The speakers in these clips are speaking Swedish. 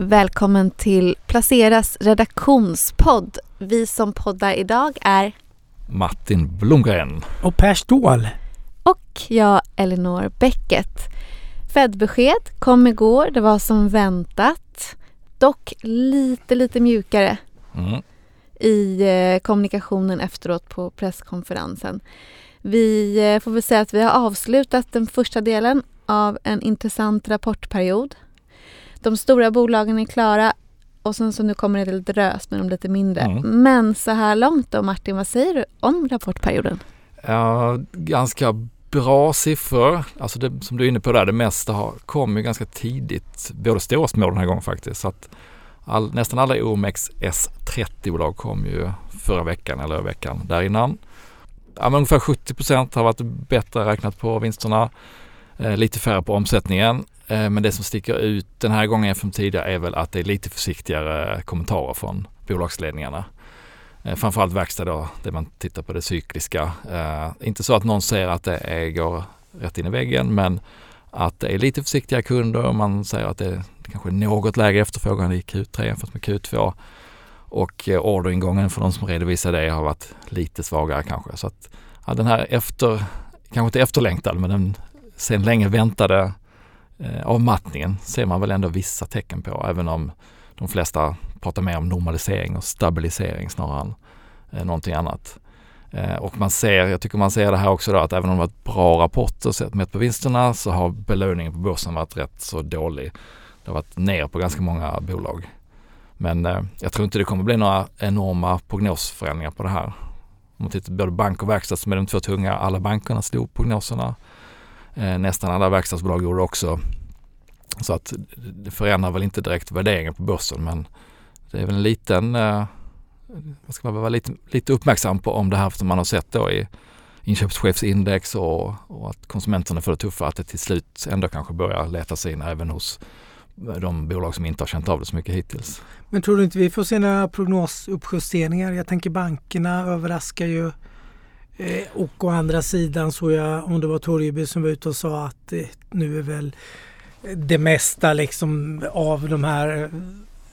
Välkommen till Placeras redaktionspodd. Vi som poddar idag är Martin Blomgren. Och Per Ståhl. och jag Elinor Bäcket. Fed-besked kom igår. Det var som väntat. Dock lite, lite mjukare Mm. i eh, kommunikationen efteråt på presskonferensen. Vi eh, får väl säga att vi har avslutat den första delen av en intressant rapportperiod. De stora bolagen är klara och sen så nu kommer det lite drös med de lite mindre. Mm. Men så här långt då Martin, vad säger du om rapportperioden? Ja, ganska bra siffror. Alltså det, som du är inne på där, det mesta har, kom ju ganska tidigt, både stora och små den här gången faktiskt. Så att all, nästan alla OMX S30-bolag kom ju förra veckan eller veckan där innan. Ja, men ungefär 70 procent har varit bättre räknat på vinsterna. Eh, lite färre på omsättningen. Eh, men det som sticker ut den här gången från tidigare är väl att det är lite försiktigare kommentarer från bolagsledningarna. Eh, framförallt verkstad då, det man tittar på det cykliska. Eh, inte så att någon säger att det är, går rätt in i väggen men att det är lite försiktiga kunder och man säger att det är kanske något lägre efterfrågan i Q3 jämfört med Q2. Och eh, orderingången för de som redovisar det har varit lite svagare kanske. Så att ja, den här efter, kanske inte efterlängtad men den sen länge väntade eh, avmattningen ser man väl ändå vissa tecken på även om de flesta pratar mer om normalisering och stabilisering snarare än eh, någonting annat. Eh, och man ser, jag tycker man ser det här också då att även om det varit bra rapporter sett mätt på vinsterna så har belöningen på börsen varit rätt så dålig. Det har varit ner på ganska många bolag. Men eh, jag tror inte det kommer bli några enorma prognosförändringar på det här. Om man tittar på både bank och verkstad som är de två tunga, alla bankerna slog prognoserna. Eh, nästan alla verkstadsbolag gjorde också. Så att det förändrar väl inte direkt värderingen på börsen men det är väl en liten, eh, vad ska man vara lite, lite uppmärksam på om det här som man har sett då i inköpschefsindex och, och att konsumenterna får det tuffare att det till slut ändå kanske börjar leta sig in även hos de bolag som inte har känt av det så mycket hittills. Men tror du inte vi får se några prognosuppjusteringar? Jag tänker bankerna överraskar ju. Eh, och å andra sidan så jag, om det var Torgeby som var ute och sa att eh, nu är väl det mesta liksom av de här eh,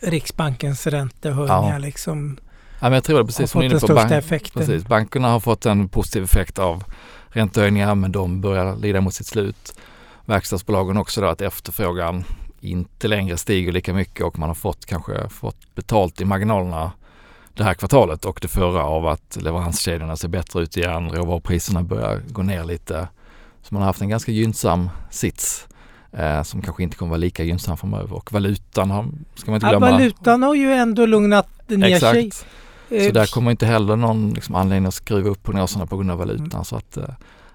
Riksbankens räntehöjningar Ja. liksom Ja, men jag tror det precis som inne på. Bank, effekten. precis, bankerna har fått en positiv effekt av räntehöjningar men de börjar lida mot sitt slut. Verkstadsbolagen också då att efterfrågan inte längre stiger lika mycket och man har fått kanske fått betalt i marginalerna det här kvartalet och det förra av att leveranskedjorna ser bättre ut igen, råvarupriserna börjar gå ner lite. Så man har haft en ganska gynnsam sits eh, som kanske inte kommer vara lika gynnsam framöver och valutan har, ska man inte Ja, glömma. valutan har ju ändå lugnat ner sig. Exakt. Eh, Så där kommer inte heller någon liksom anledning att skruva upp prognoserna på grund av valutan. Mm. Så att, eh,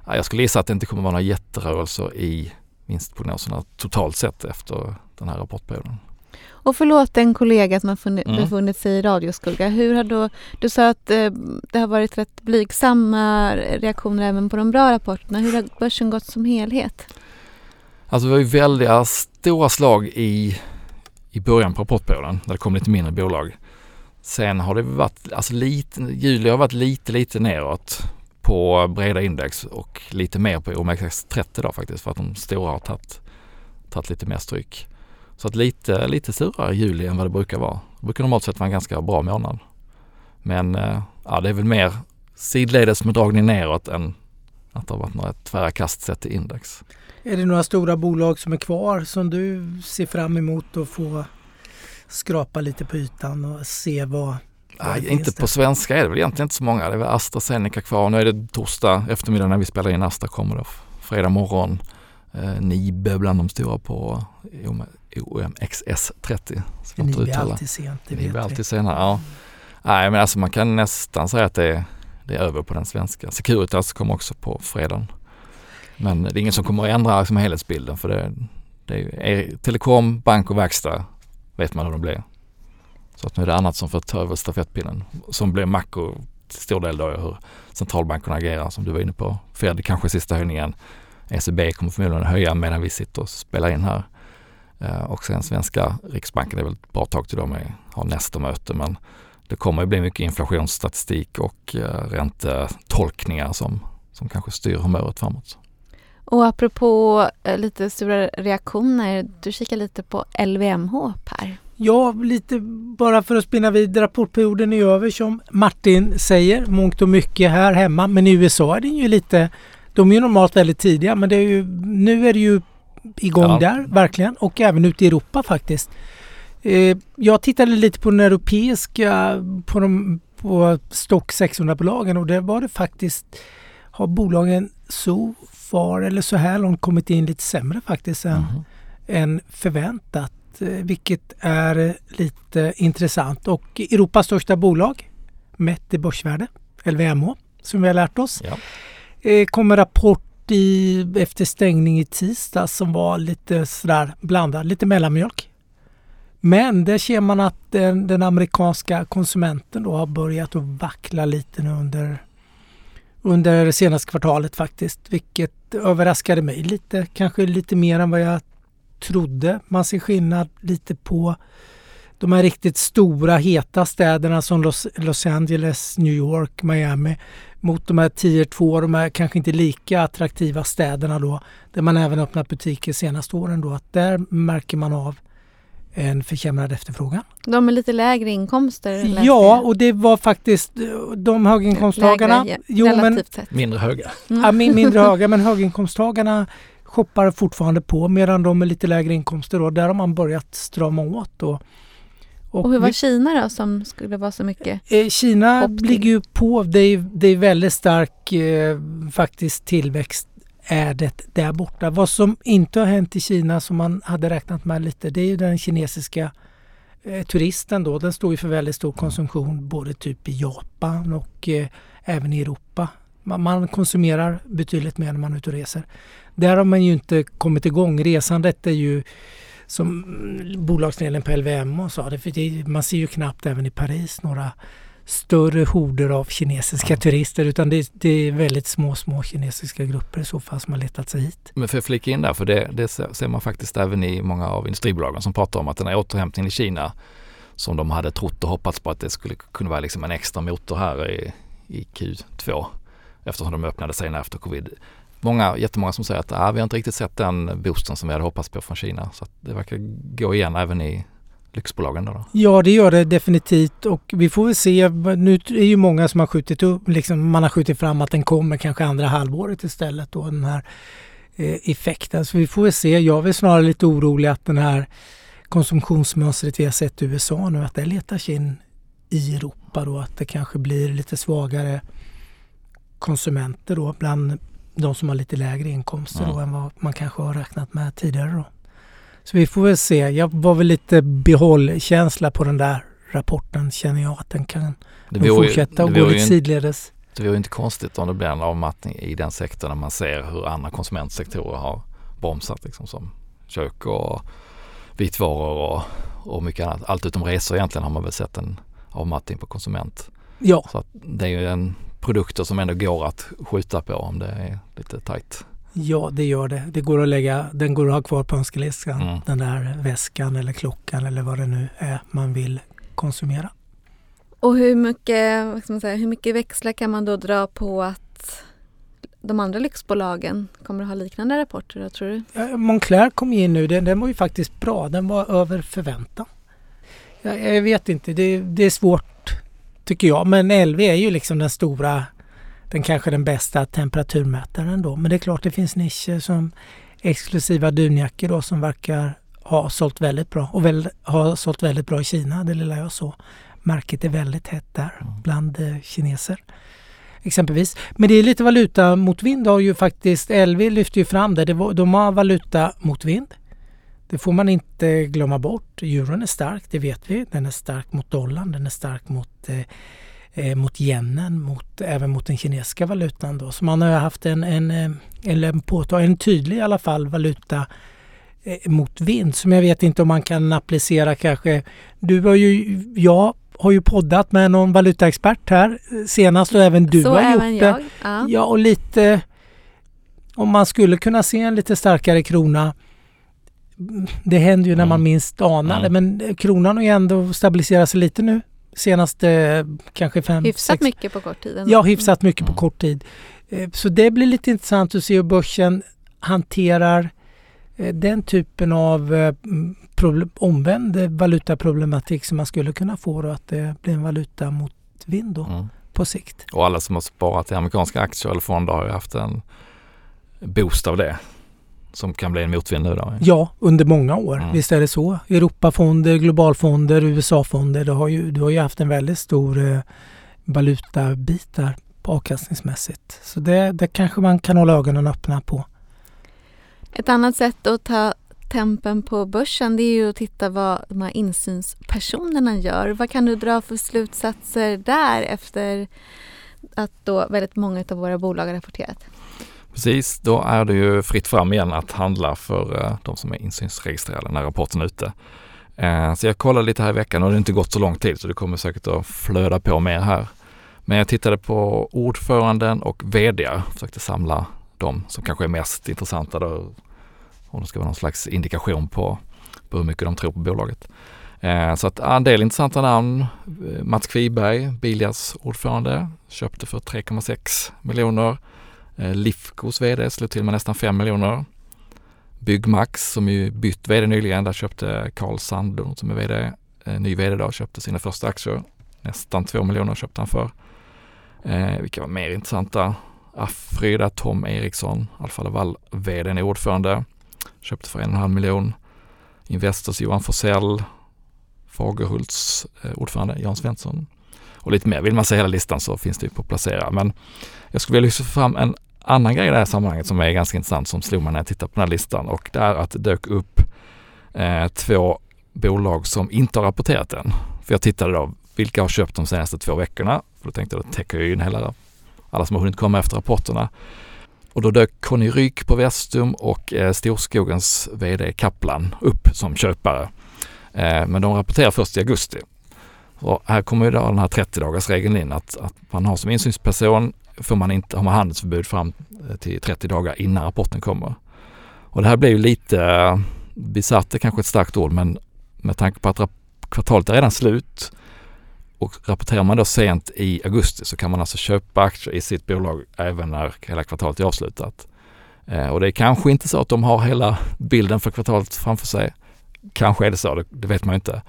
ja, jag skulle gissa att det inte kommer vara några jätterörelser i vinstprognoserna totalt sett efter den här rapportperioden. Och förlåt en kollega som har funnit, Mm. befunnit sig i radioskugga. Hur har då, du sa att eh, det har varit rätt blygsamma reaktioner även på de bra rapporterna. Hur har börsen gått som helhet? Alltså vi har ju väldiga stora slag i, i början på rapportperioden när det kom lite mindre bolag. Sen har det varit, alltså lite, juli har varit lite, lite neråt på breda index och lite mer på OMXS30 då faktiskt för att de stora har tagit, tagit lite mer stryk. Så att lite, lite surare juli än vad det brukar vara. Det brukar normalt sett vara en ganska bra månad. Men eh, ja, det är väl mer sidledes med dragning neråt än att det har varit några tvära kast sett till index. Är det några stora bolag som är kvar som du ser fram emot att få skrapa lite på ytan och se vad... Nej, inte på svenska är det väl egentligen inte så många. Det är väl AstraZeneca kvar. Nu är det torsdag eftermiddag när vi spelar in. Astra kommer då fredag morgon. Eh, Nibe bland de stora på OMXS30. Svårt Ni uttala. alltid sent, det Nibe vet vi. alltid senare. Ja. Nej men alltså man kan nästan säga att det är, det är över på den svenska. Securitas kommer också på fredagen. Men det är ingen som kommer att ändra liksom helhetsbilden för det, det är, är telekom, bank och verkstad vet man hur de blir. Så att nu är det annat som får ta över stafettpinnen. Som blir makro till stor del då hur centralbankerna agerar som du var inne på. Fed kanske sista höjningen. ECB kommer förmodligen höja medan vi sitter och spelar in här. Eh, och sen svenska Riksbanken är väl ett bra tag till de har nästa möte men det kommer ju bli mycket inflationsstatistik och eh, räntetolkningar som, som kanske styr humöret framåt. Och apropå eh, lite sura reaktioner, du kikar lite på LVMH Per. Ja, lite bara för att spinna vid. Rapportperioden är över som Martin säger, mångt och mycket här hemma. Men i USA är den ju lite, de är ju normalt väldigt tidiga men det är ju, nu är det ju igång ja. där verkligen och även ute i Europa faktiskt. Eh, jag tittade lite på den europeiska, på, de, på Stock 600-bolagen och det var det faktiskt, har bolagen så far eller så här långt kommit in lite sämre faktiskt än, mm. än förväntat. Eh, vilket är lite intressant. Och Europas största bolag mätt i börsvärde, LVMH, som vi har lärt oss. Ja. Eh, kommer rapport i, efter stängning i tisdag som var lite sådär blandad, lite mellanmjölk. Men där ser man att den, den, amerikanska konsumenten då har börjat att vackla lite nu under, under det senaste kvartalet faktiskt. Vilket överraskade mig lite, kanske lite mer än vad jag trodde. Man ser skillnad lite på de här riktigt stora heta städerna som Los, Los Angeles, New York, Miami mot de här tier 2, de här kanske inte lika attraktiva städerna då där man även öppnat butiker senaste åren då att där märker man av en försämrad efterfrågan. De med lite lägre inkomster? Ja, och det var faktiskt de höginkomsttagarna. Lägre, jo, men, sett. Mindre höga. Mm. Ja, mindre höga, men höginkomsttagarna shoppar fortfarande på medan de med lite lägre inkomster då, där har man börjat strama åt. Och, och, och hur var vi, Kina då som skulle vara så mycket? Eh, Kina ligger ju på, det är, det är väldigt stark eh, faktiskt tillväxt är det där borta. Vad som inte har hänt i Kina som man hade räknat med lite det är ju den kinesiska eh, turisten då. Den står ju för väldigt stor konsumtion både typ i Japan och eh, även i Europa. Man, man, konsumerar betydligt mer när man är ute och reser. Där har man ju inte kommit igång. Resandet är ju som bolagsledningen på LVM sa, det, för det, man ser ju knappt även i Paris några större horder av kinesiska turister utan det, det, är väldigt små, små kinesiska grupper i så fall som har letat sig hit. Men för att flika in där, för det, det ser man faktiskt även i många av industribolagen som pratar om att den här återhämtningen i Kina som de hade trott och hoppats på att det skulle kunna vara liksom en extra motor här i, i Q2 eftersom de öppnade sig efter covid. Många, jättemånga som säger att ah, vi har inte riktigt sett den boosten som vi hade hoppats på från Kina. Så det verkar gå igen även i lyxbolagen då, då? Ja det gör det definitivt och vi får väl se. Nu är ju många som har skjutit upp, liksom, man har skjutit fram att den kommer kanske andra halvåret istället då den här eh, effekten. Så vi får väl se. Jag är snarare lite orolig att den här konsumtionsmönstret vi har sett i USA nu att det letar sig in i Europa då att det kanske blir lite svagare konsumenter då bland de som har lite lägre inkomster ja. då än vad man kanske har räknat med tidigare då. Så vi får väl se. Jag var väl lite behållkänsla på den där rapporten känner jag att den kan det fortsätta och gå lite sidledes. Det vore inte konstigt om det blir en avmattning i den sektorn när man ser hur andra konsumentsektorer har bromsat liksom som kök och vitvaror och, och mycket annat. Allt utom resor egentligen har man väl sett en avmattning på konsument. Ja. Så det är ju en produkter som ändå går att skjuta på om det är lite tajt. Ja, det gör det. det går att lägga, den går att ha kvar på önskelistan. Mm. Den där väskan eller klockan eller vad det nu är man vill konsumera. Och hur mycket, vad ska man säga, hur mycket växlar kan man då dra på att de andra lyxbolagen kommer att ha liknande rapporter då, tror du? Ja, Moncler kom in nu, den, den var ju faktiskt bra. Den var över förväntan. Jag, jag vet inte, det, det, är svårt tycker jag. Men LV är ju liksom den stora den kanske den bästa temperaturmätaren då. Men det är klart det finns nischer som exklusiva dunjackor då som verkar ha sålt väldigt bra och väl, har sålt väldigt bra i Kina, det lilla jag såg. Märket är väldigt hett där mm. bland eh, kineser. Exempelvis. Men det är lite valuta mot vind har ju faktiskt LV lyfter ju fram det. De har valuta mot vind. Det får man inte glömma bort. Euron är stark, det vet vi. Den är stark mot dollarn, den är stark mot eh, eh, mot yenen, mot, även mot den kinesiska valutan. Då. Så man har haft en, en, eh, en, påtag, en tydlig i alla fall valuta eh, mot vind som jag vet inte om man kan applicera kanske. Du har ju, jag har ju poddat med någon valutaexpert här senast och även du Så har även gjort det. Ja. ja, och lite om man skulle kunna se en lite starkare krona det händer ju när man mm. minst anar det men kronan har ju ändå stabiliserat sig lite nu senaste kanske fem, Hyfsat sex, mycket på kort tid. Ja, hyfsat mycket på kort tid. Eh, så det blir lite intressant att se hur börsen hanterar eh, den typen av eh, problem, omvänd valutaproblematik som man skulle kunna få då, att det blir en valuta mot vind då mm. på sikt. Och alla som har sparat i amerikanska aktier eller fonder har ju haft en boost av det som kan bli en motvind nu då? Ja, under många år. Mm. Visst är det så. Europafonder, globalfonder, USA-fonder. Du har ju, du har ju haft en väldigt stor eh, valutabit där avkastningsmässigt. Så det, det kanske man kan hålla ögonen öppna på. Ett annat sätt att ta tempen på börsen det är ju att titta vad de här insynspersonerna gör. Vad kan du dra för slutsatser där efter att då väldigt många av våra bolag har rapporterat? Precis, då är det ju fritt fram igen att handla för eh, de som är insynsregistrerade när rapporten är ute. Eh, så jag kollade lite här i veckan och det har inte gått så lång tid så det kommer säkert att flöda på mer här. Men jag tittade på ordföranden och VD, försökte samla de som kanske är mest intressanta då, om det ska vara någon slags indikation på, på hur mycket de tror på bolaget. Eh, så att en del intressanta namn. Eh, Mats Kviberg, Bilias ordförande, köpte för 3,6 miljoner. Eh, Lifcos VD slog till med nästan 5 miljoner. Byggmax som ju bytt VD nyligen, där köpte Carl Sandlund som är VD, eh, ny VD då, köpte sina första aktier. Nästan 2 miljoner köpte han för. Eh, vilka var mer intressanta? Afrida Tom Eriksson, Alfa Laval VD är ordförande, köpte för en och en halv miljon. Investors Johan Forsell, Fagerhults eh, ordförande Jan Svensson och lite mer. Vill man se hela listan så finns det ju på placera. Men jag skulle vilja lyfta fram en annan grej i det här sammanhanget som är ganska intressant som slog mig när jag tittade på den här listan och det är att det dök upp eh, två bolag som inte har rapporterat än. För jag tittade då, vilka har köpt de senaste två veckorna? För då tänkte jag, då täcker jag in hela, alla som har hunnit komma efter rapporterna. Och då dök Conny Ryk på Vestum och eh, Storskogens VD Kaplan upp som köpare. Eh, men de rapporterar först i augusti. Och här kommer ju då den här 30 dagars regeln in att, att man har som insynsperson får man inte, har man handelsförbud fram eh, till 30 dagar innan rapporten kommer. Och det här blir ju lite eh, bisarrt, är kanske ett starkt ord, men med tanke på att kvartalet är redan slut och rapporterar man då sent i augusti så kan man alltså köpa aktier i sitt bolag även när hela kvartalet är avslutat. Eh, och det är kanske inte så att de har hela bilden för kvartalet framför sig. Kanske är det så, det, det vet man inte.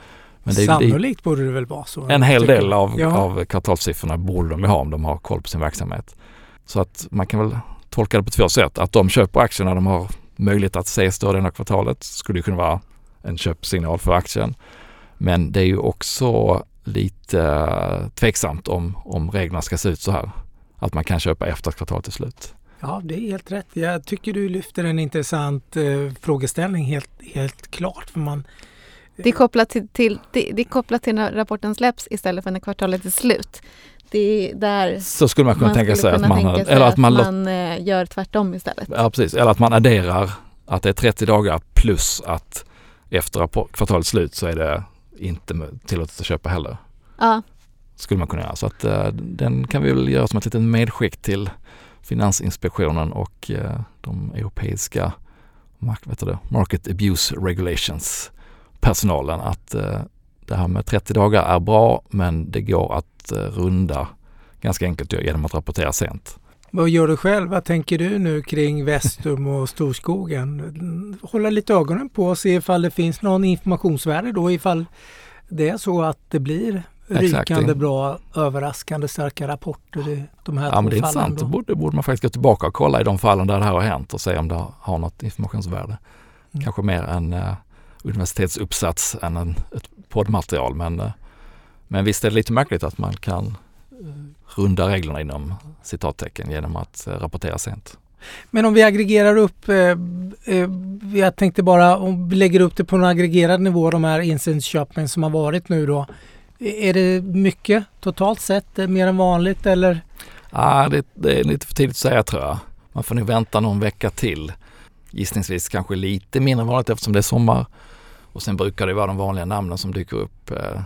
Men det, Sannolikt borde det väl vara så? En hel del av, av kvartalssiffrorna borde de ju ha om de har koll på sin verksamhet. Så att man kan väl tolka det på två sätt. Att de köper aktier när de har möjlighet att se större delen av kvartalet skulle kunna vara en köpsignal för aktien. Men det är ju också lite uh, tveksamt om, om reglerna ska se ut så här. Att man kan köpa efter att kvartalet är slut. Ja, det är helt rätt. Jag tycker du lyfter en intressant eh, frågeställning helt, helt klart. För man, det är kopplat till, till, det, det är kopplat till när rapporten släpps istället för när kvartalet är slut. Det är där så skulle man kunna man tänka sig att man, tänka sig eller att man, man eh, gör tvärtom istället. Ja precis, eller att man adderar att det är 30 dagar plus att efter kvartalets slut så är det inte tillåtet att köpa heller. Ja. Skulle man kunna göra. Så att uh, den kan vi väl göra som ett litet medskick till Finansinspektionen och uh, de europeiska market abuse regulations personalen att uh, det här med 30 dagar är bra men det går att runda ganska enkelt genom att rapportera sent. Vad gör du själv? Vad tänker du nu kring Vestum och Storskogen? Hålla lite ögonen på och se ifall det finns någon informationsvärde då ifall det är så att det blir rykande bra, överraskande starka rapporter i de här ja, men det är intressant. Då borde, borde man faktiskt gå tillbaka och kolla i de fallen där det här har hänt och se om det har något informationsvärde. Mm. Kanske mer en uh, universitetsuppsats än en, ett poddmaterial men, uh, men visst är det lite märkligt att man kan uh, runda reglerna inom citattecken genom att rapportera sent. Men om vi aggregerar upp, eh, eh, jag tänkte bara om vi lägger upp det på en aggregerad nivå, de här insynsköpen som har varit nu då. Är det mycket totalt sett, mer än vanligt eller? Ja, det, det är lite för tidigt att säga tror jag. Man får nog vänta någon vecka till. Gissningsvis kanske lite mindre vanligt eftersom det är sommar. Och sen brukar det vara de vanliga namnen som dyker upp eh,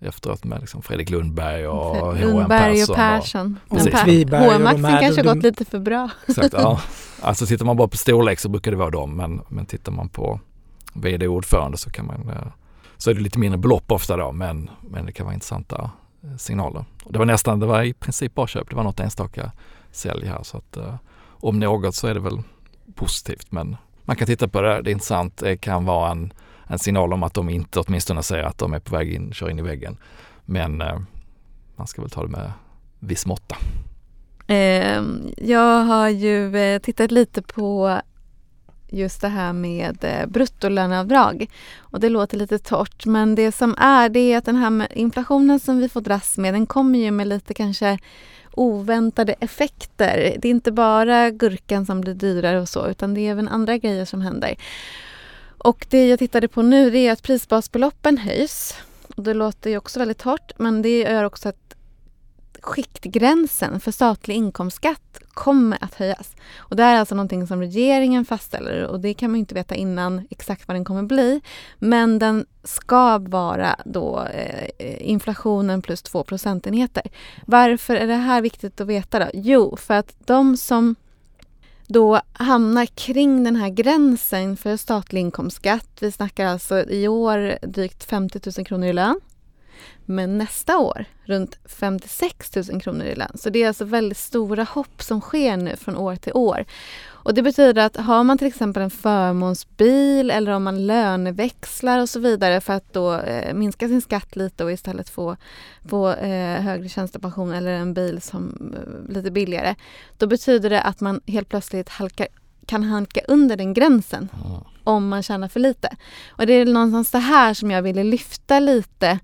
efteråt med liksom Fredrik Lundberg och H.M. Persson. och Persson. Och, och HM-aktien kanske har gått lite för bra. Exakt, ja. Alltså tittar man bara på storlek så brukar det vara dem men, men tittar man på VD-ordförande så kan man eh, så är det lite mindre belopp ofta då men, men det kan vara intressanta eh, signaler. Och det var nästan, det var i princip bara köp, det var något enstaka sälj här så att uh, om något så är det väl positivt men man kan titta på det, det är intressant, det kan vara en, en signal om att de inte åtminstone säger att de är på väg in, kör in i väggen. Men eh, man ska väl ta det med viss måtta. Eh, jag har ju eh, tittat lite på just det här med eh, bruttolöneavdrag. Och det låter lite torrt men det som är det är att den här inflationen som vi får dras med den kommer ju med lite kanske oväntade effekter. Det är inte bara gurkan som blir dyrare och så utan det är även andra grejer som händer. Och det jag tittade på nu det är att prisbasbeloppen höjs. Och det låter ju också väldigt hårt, men det gör också att skiktgränsen för statlig inkomstskatt kommer att höjas. Och det är alltså någonting som regeringen fastställer och det kan man inte veta innan exakt vad den kommer bli. Men den ska vara då eh, inflationen plus 2 procentenheter. Varför är det här viktigt att veta då? Jo, för att de som då hamnar kring den här gränsen för statlig inkomstskatt. Vi snackar alltså i år drygt 50 000 kronor i lön. Men nästa år runt 56 000 kronor i lön. Så det är alltså väldigt stora hopp som sker nu från år till år. Och det betyder att har man till exempel en förmånsbil eller om man löneväxlar och så vidare för att då eh, minska sin skatt lite och istället få, få eh, högre tjänstepension eller en bil som eh, lite billigare. Då betyder det att man helt plötsligt halkar kan halka under den gränsen mm. om man tjänar för lite. Och det är någonstans det här som jag ville lyfta lite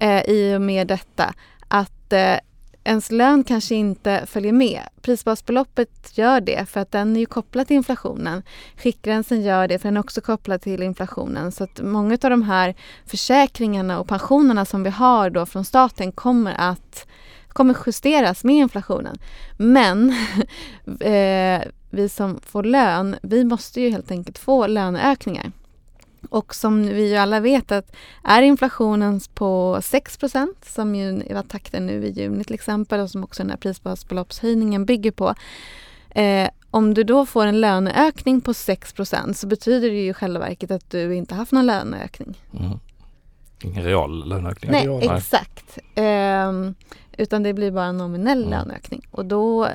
eh, i och med detta att eh, ens lön kanske inte följer med. Prisbasbeloppet gör det för att den är ju kopplad till inflationen. Skiktgränsen gör det för den är också kopplad till inflationen. Så att många av de här försäkringarna och pensionerna som vi har då från staten kommer att kommer justeras med inflationen. Men eh, vi som får lön, vi måste ju helt enkelt få löneökningar. Och som vi ju alla vet att är inflationen på 6% som ju var takten nu i juni till exempel och som också den här prisbasbeloppshöjningen bygger på. Eh, om du då får en löneökning på 6% så betyder det ju i själva verket att du inte haft någon löneökning. Mm. Ingen real löneökning? Nej, real. exakt. Eh, utan det blir bara en nominell mm. löneökning. Och då,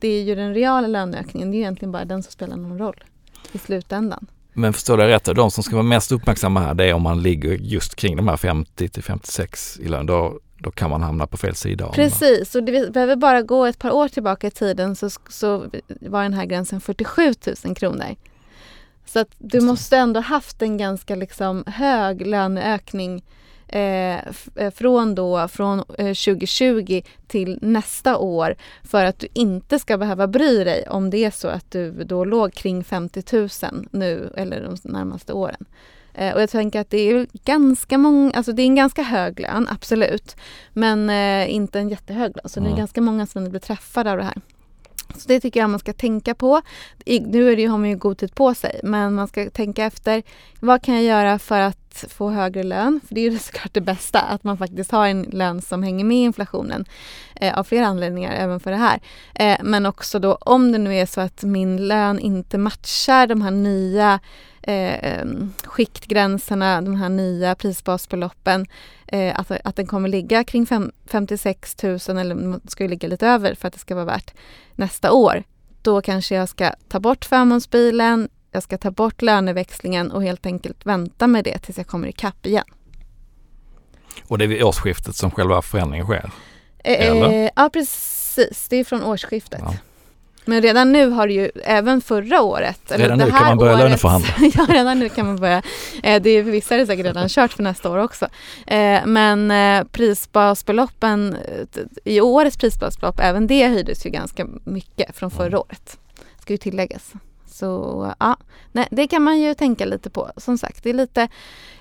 det är ju den reala löneökningen, det är egentligen bara den som spelar någon roll i slutändan. Men förstår jag rätt, de som ska vara mest uppmärksamma här det är om man ligger just kring de här 50 till 56 i lön. Då, då kan man hamna på fel sida. Precis, och det behöver bara gå ett par år tillbaka i tiden så, så var den här gränsen 47 000 kronor. Så att du måste ändå haft en ganska liksom hög löneökning Eh, eh, från, då, från eh, 2020 till nästa år för att du inte ska behöva bry dig om det är så att du då låg kring 50 000 nu eller de närmaste åren. Eh, och jag tänker att det är ganska många, alltså det är en ganska hög lön, absolut. Men eh, inte en jättehög lön. Så mm. det är ganska många som blir träffade av det här. Så det tycker jag man ska tänka på. nu är det, har man ju god tid på sig, men man ska tänka efter. Vad kan jag göra för att få högre lön? För det är ju såklart det bästa, att man faktiskt har en lön som hänger med inflationen. Eh, av flera anledningar, även för det här. Eh, men också då om det nu är så att min lön inte matchar de här nya eh, skiktgränserna, de här nya prisbasbeloppen, eh, att, att den kommer ligga kring fem, 56 000 eller ska ju ligga lite över för att det ska vara värt nästa år. Då kanske jag ska ta bort förmånsbilen, jag ska ta bort löneväxlingen och helt enkelt vänta med det tills jag kommer ikapp igen. Och det är vid årsskiftet som själva förändringen sker? Eh, Eller? Ja precis, det är från årsskiftet. Ja. Men redan nu har det ju, även förra året. Redan nu kan man börja löneförhandla. ja, redan nu kan man börja. Eh, det är för vissa är det säkert redan kört för nästa år också. Eh, men eh, prisbasbeloppen, i årets prisbasbelopp, även det höjdes ju ganska mycket från förra året. Ska ju tilläggas. Så ja, nej, det kan man ju tänka lite på. Som sagt, det är lite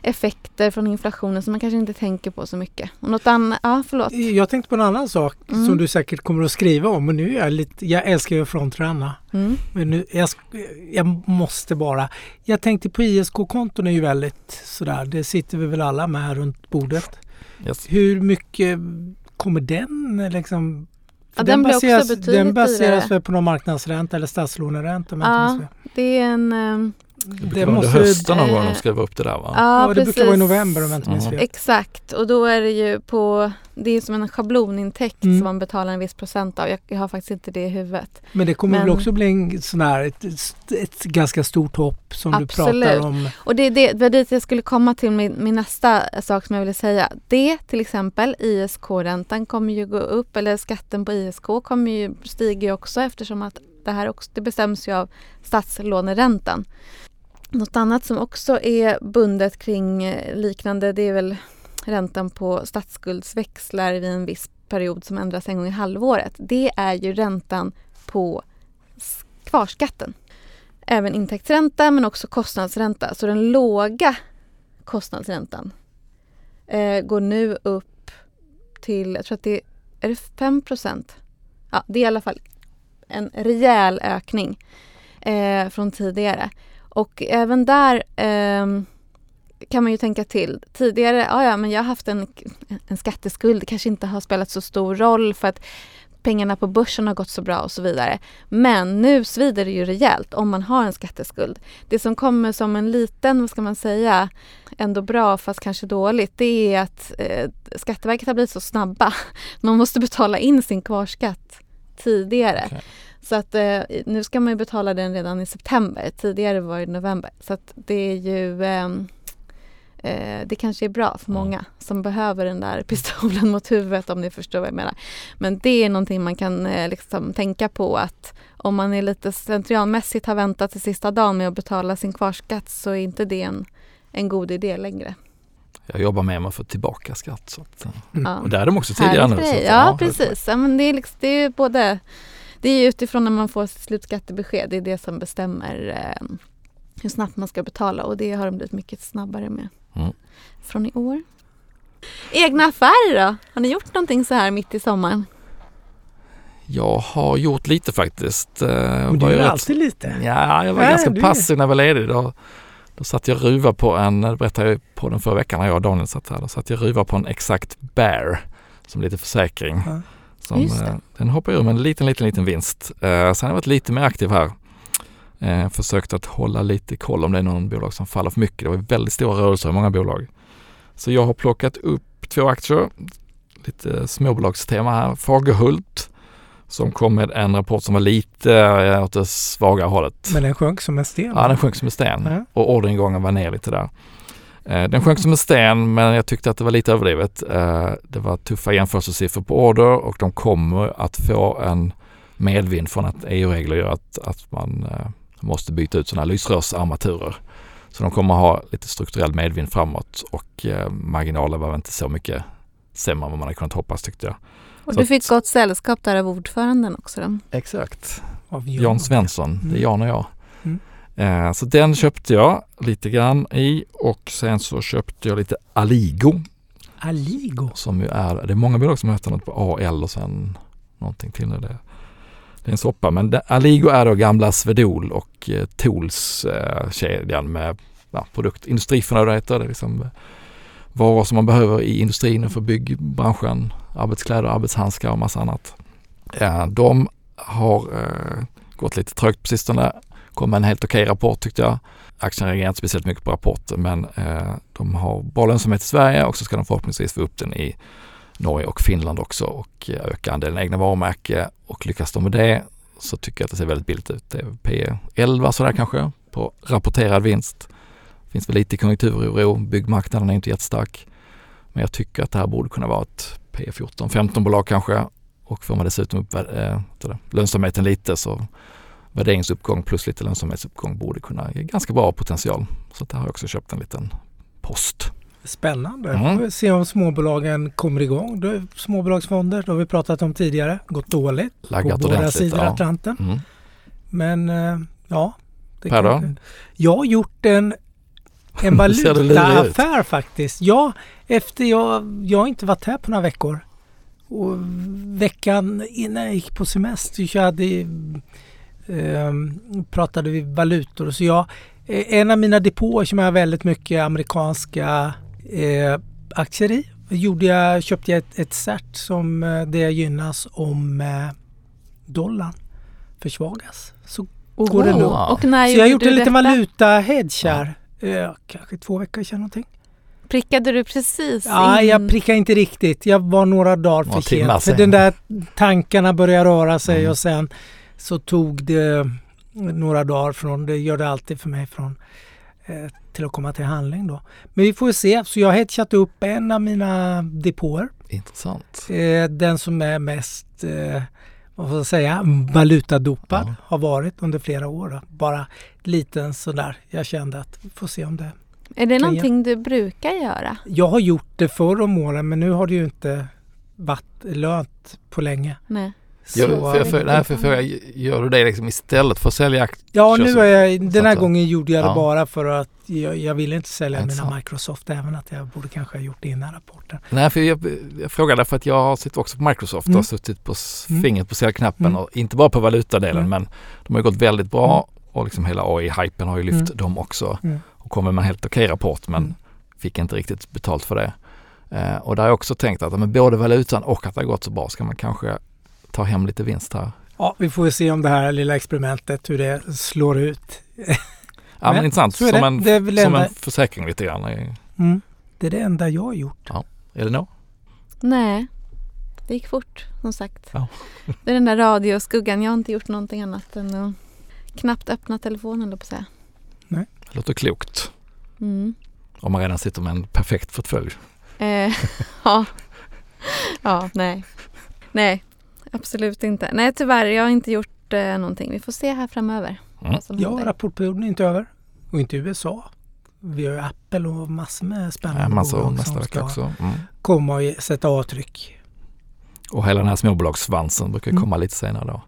effekter från inflationen som man kanske inte tänker på så mycket. Och något annat, ja förlåt. Jag tänkte på en annan sak mm. som du säkert kommer att skriva om. Och nu är jag lite, jag älskar ju frontrunna. Mm. Men nu, jag, jag måste bara. Jag tänkte på ISK-konton är ju väldigt sådär, det sitter vi väl alla med här runt bordet. Yes. Hur mycket kommer den liksom Ja, den, den, baseras, den baseras väl på någon marknadsränta eller statslåneränta? Ja, det är en, eh, Det brukar vara under hösten någon gång de skriver upp det där va? Ja, Ja, det brukar vara i november om jag inte minns fel. Exakt, och då är det ju på, det är som en schablonintäkt Mm. som man betalar en viss procent av. Jag, jag har faktiskt inte det i huvudet. Men det kommer Men- väl också bli en sån här, ett, ett ganska stort hopp som Absolut. du pratar om. Och det, det, det var dit jag skulle komma till min, min nästa sak som jag ville säga. Det till exempel, ISK-räntan kommer ju gå upp eller skatten på ISK kommer ju stiga ju också eftersom att det här också, det bestäms ju av statslåneräntan. Något annat som också är bundet kring eh, liknande det är väl räntan på statsskuldsväxlar vid en viss period som ändras en gång i halvåret. Det är ju räntan på kvarskatten. Även intäktsränta men också kostnadsränta. Så den låga kostnadsräntan eh, går nu upp till, jag tror att det är det 5 Ja, det är i alla fall en rejäl ökning eh, från tidigare. Och även där ehm, kan man ju tänka till. Tidigare, ja, ja men jag har haft en, en skatteskuld, det kanske inte har spelat så stor roll för att pengarna på börsen har gått så bra och så vidare. Men nu svider det ju rejält om man har en skatteskuld. Det som kommer som en liten, vad ska man säga, ändå bra fast kanske dåligt, det är att eh, Skatteverket har blivit så snabba. Man måste betala in sin kvarskatt tidigare. Okay. Så att eh, nu ska man ju betala den redan i september. Tidigare var det november. Så att det är ju ehm, eh, det kanske är bra för Ja. många som behöver den där pistolen mot huvudet om ni förstår vad jag menar. Men det är någonting man kan eh, liksom tänka på att om man är lite slentrianmässigt har väntat till sista dagen med att betala sin kvarskatt så är inte det en, en god idé längre. Jag jobbar med mig att få tillbaka skatt. Så att, eh, Mm. Ja. och där är de också tidigare nu. Ja, helt precis. Ja, men det, är liksom, det är ju både det är utifrån när man får sitt slutskattebesked. Det är det som bestämmer eh, hur snabbt man ska betala och det har de blivit mycket snabbare med Mm. från i år. Egna affärer då? Har ni gjort någonting så här mitt i sommaren? Jag har gjort lite faktiskt. Eh, Men du är rätt- alltid lite. Ja, jag var Nej, ganska du- passiv när jag var ledig. Då, då satt jag ruva på en, det berättade jag på den förra veckan när jag och Daniel satt här. Då satt jag ruva på en Exact Bear som lite försäkring. Ja. Som, eh, den hoppar ur med en liten, liten, liten vinst. Eh, sen har jag varit lite mer aktiv här. Eh, försökt att hålla lite koll om det är någon bolag som faller för mycket. Det var väldigt stora rörelser i många bolag. Så jag har plockat upp två aktier. Lite småbolagstema här. Fagerhult som kom med en rapport som var lite åt det svagare hållet. Men den sjönk som en sten. Ja, den sjönk som en sten Ja. och orderingången var ner lite där. Eh, Den sjönk som en sten men jag tyckte att det var lite överdrivet. Eh, Det var tuffa jämförelsesiffror på order och de kommer att få en medvind från att EU-regler gör att, att man eh, måste byta ut sådana här lysrörsarmaturer. Så de kommer ha lite strukturell medvind framåt och marginalen var väl inte så mycket sämre än vad man hade kunnat hoppas tyckte jag. Och Så du att- fick gott sällskap där av ordföranden också då? Exakt. Av Jan Svensson, det är. Jan och jag. Eh, så den köpte jag lite grann i och sen så köpte jag lite Aligo Aligo. som ju är, det är många bolag som heter något på AL och sen någonting till nu. Det, det är en soppa men det, Aligo är då gamla Svedol och eh, Tools eh, kedjan med ja, produkt, industriförnödenheter. Det är liksom varor som man behöver i industrin och för byggbranschen, arbetskläder, arbetshandskar och massa annat. Eh, de har eh, gått lite trögt på sistone. Kom med en helt okej rapport tyckte jag. Aktien reagerar inte speciellt mycket på rapporten men eh, de har bra lönsamhet i Sverige och så ska de förhoppningsvis få upp den i Norge och Finland också och eh, öka andelen egna varumärke och lyckas de med det så tycker jag att det ser väldigt billigt ut. Det är P 11 sådär kanske på rapporterad vinst. Finns väl lite konjunkturoro, byggmarknaden är inte jättestark. Men jag tycker att det här borde kunna vara ett P 14, 15 bolag kanske och får man dessutom upp äh, lönsamheten lite så värderingsuppgång plus lite lönsamhetsuppgång borde kunna ge ganska bra potential. Så där har jag också köpt en liten post. Spännande. Mm. Får se om småbolagen kommer igång. Det är småbolagsfonder, det har vi pratat om tidigare. Gått dåligt Laggat på båda sidor Ja. Atlanten. Mm. Men eh, ja. det Per då? Jag har gjort en, en valutaaffär faktiskt. Ja, efter jag, jag har inte varit här på några veckor. Och veckan innan jag gick på semester så hade, eh, pratade vi valutor. Så jag, eh, en av mina depåer som jag har väldigt mycket amerikanska eh, aktier i gjorde jag, köpte jag ett, ett cert som eh, det gynnas om eh, dollarn försvagas. Så Går det nog? Och när Så jag har gjort en liten valuta-hedge här. Eh, kanske två veckor sedan någonting. Prickade du precis Ja, in? jag prickade inte riktigt. Jag var några dagar för sent. För den där tankarna började röra sig Mm. och sen så tog det några dagar från, det gör det alltid för mig, från eh, till att komma till handling då. Men vi får ju se. Så jag har hedgat upp en av mina depåer. Intressant. Eh, den som är mest, eh, vad får jag säga, valutadopad Ja. har varit under flera år. Då. Bara liten sådär. Jag kände att vi får se om det Är det någonting du brukar göra? Jag har gjort det förr om åren men nu har det ju inte varit lönt på länge. Nej. Så, Gör, för, jag- för, nej, för, för, jag- gör du det liksom istället för att sälja aktier? ja, nu är jag, den här gången gjorde jag det Ja. bara för att jag, jag ville inte sälja mina Intressant. Microsoft även att jag borde kanske ha gjort det innan rapporten. Nej, för jag, jag frågade för att jag har suttit också på Microsoft Mm. och suttit på Mm. fingret på säljknappen Mm. och inte bara på valutadelen Mm. men de har gått väldigt bra och liksom hela AI-hypen har ju lyft Mm. dem också Mm. och kommer med en helt okej rapport men Mm. fick inte riktigt betalt för det. Eh, och där har jag också tänkt att med både valutan och att det har gått så bra ska man kanske ta hem lite vinst här. Ja, vi får väl se om det här lilla experimentet, hur det slår ut. Ja men, Men intressant, som, det. en, Det som en försäkring lite grann. Mm. Det är det enda jag har gjort. Elinor? Nej, det gick fort som sagt. Ja. Det är den där radioskuggan. Jag har inte gjort någonting annat än att knappt öppna telefonen, på att säga. Det låter klokt. Mm. Om man redan sitter med en perfekt portfölj. Eh, ja. ja, nej. Nej, absolut inte. Nej, tyvärr. Jag har inte gjort eh, någonting. Vi får se här framöver. Mm. Ja, händer. rapportperioden är inte över. Och inte USA. Vi har ju Apple och massor med Ja, spännande massor bolag nästa som vecka ska också. Mm. komma och sätta avtryck. Och hela den här småbolagssvansen brukar Mm. komma lite senare då.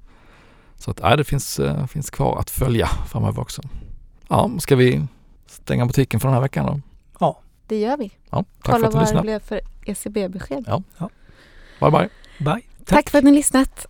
Så att, ja, det finns, eh, finns kvar att följa framöver också. Ja, ska vi stänga butiken för den här veckan då? Det gör vi. Ja, tack Kolla för att ni vad det lyssnade. blev för ECB-besked. Bye bye. Bye. Tack för att ni lyssnat.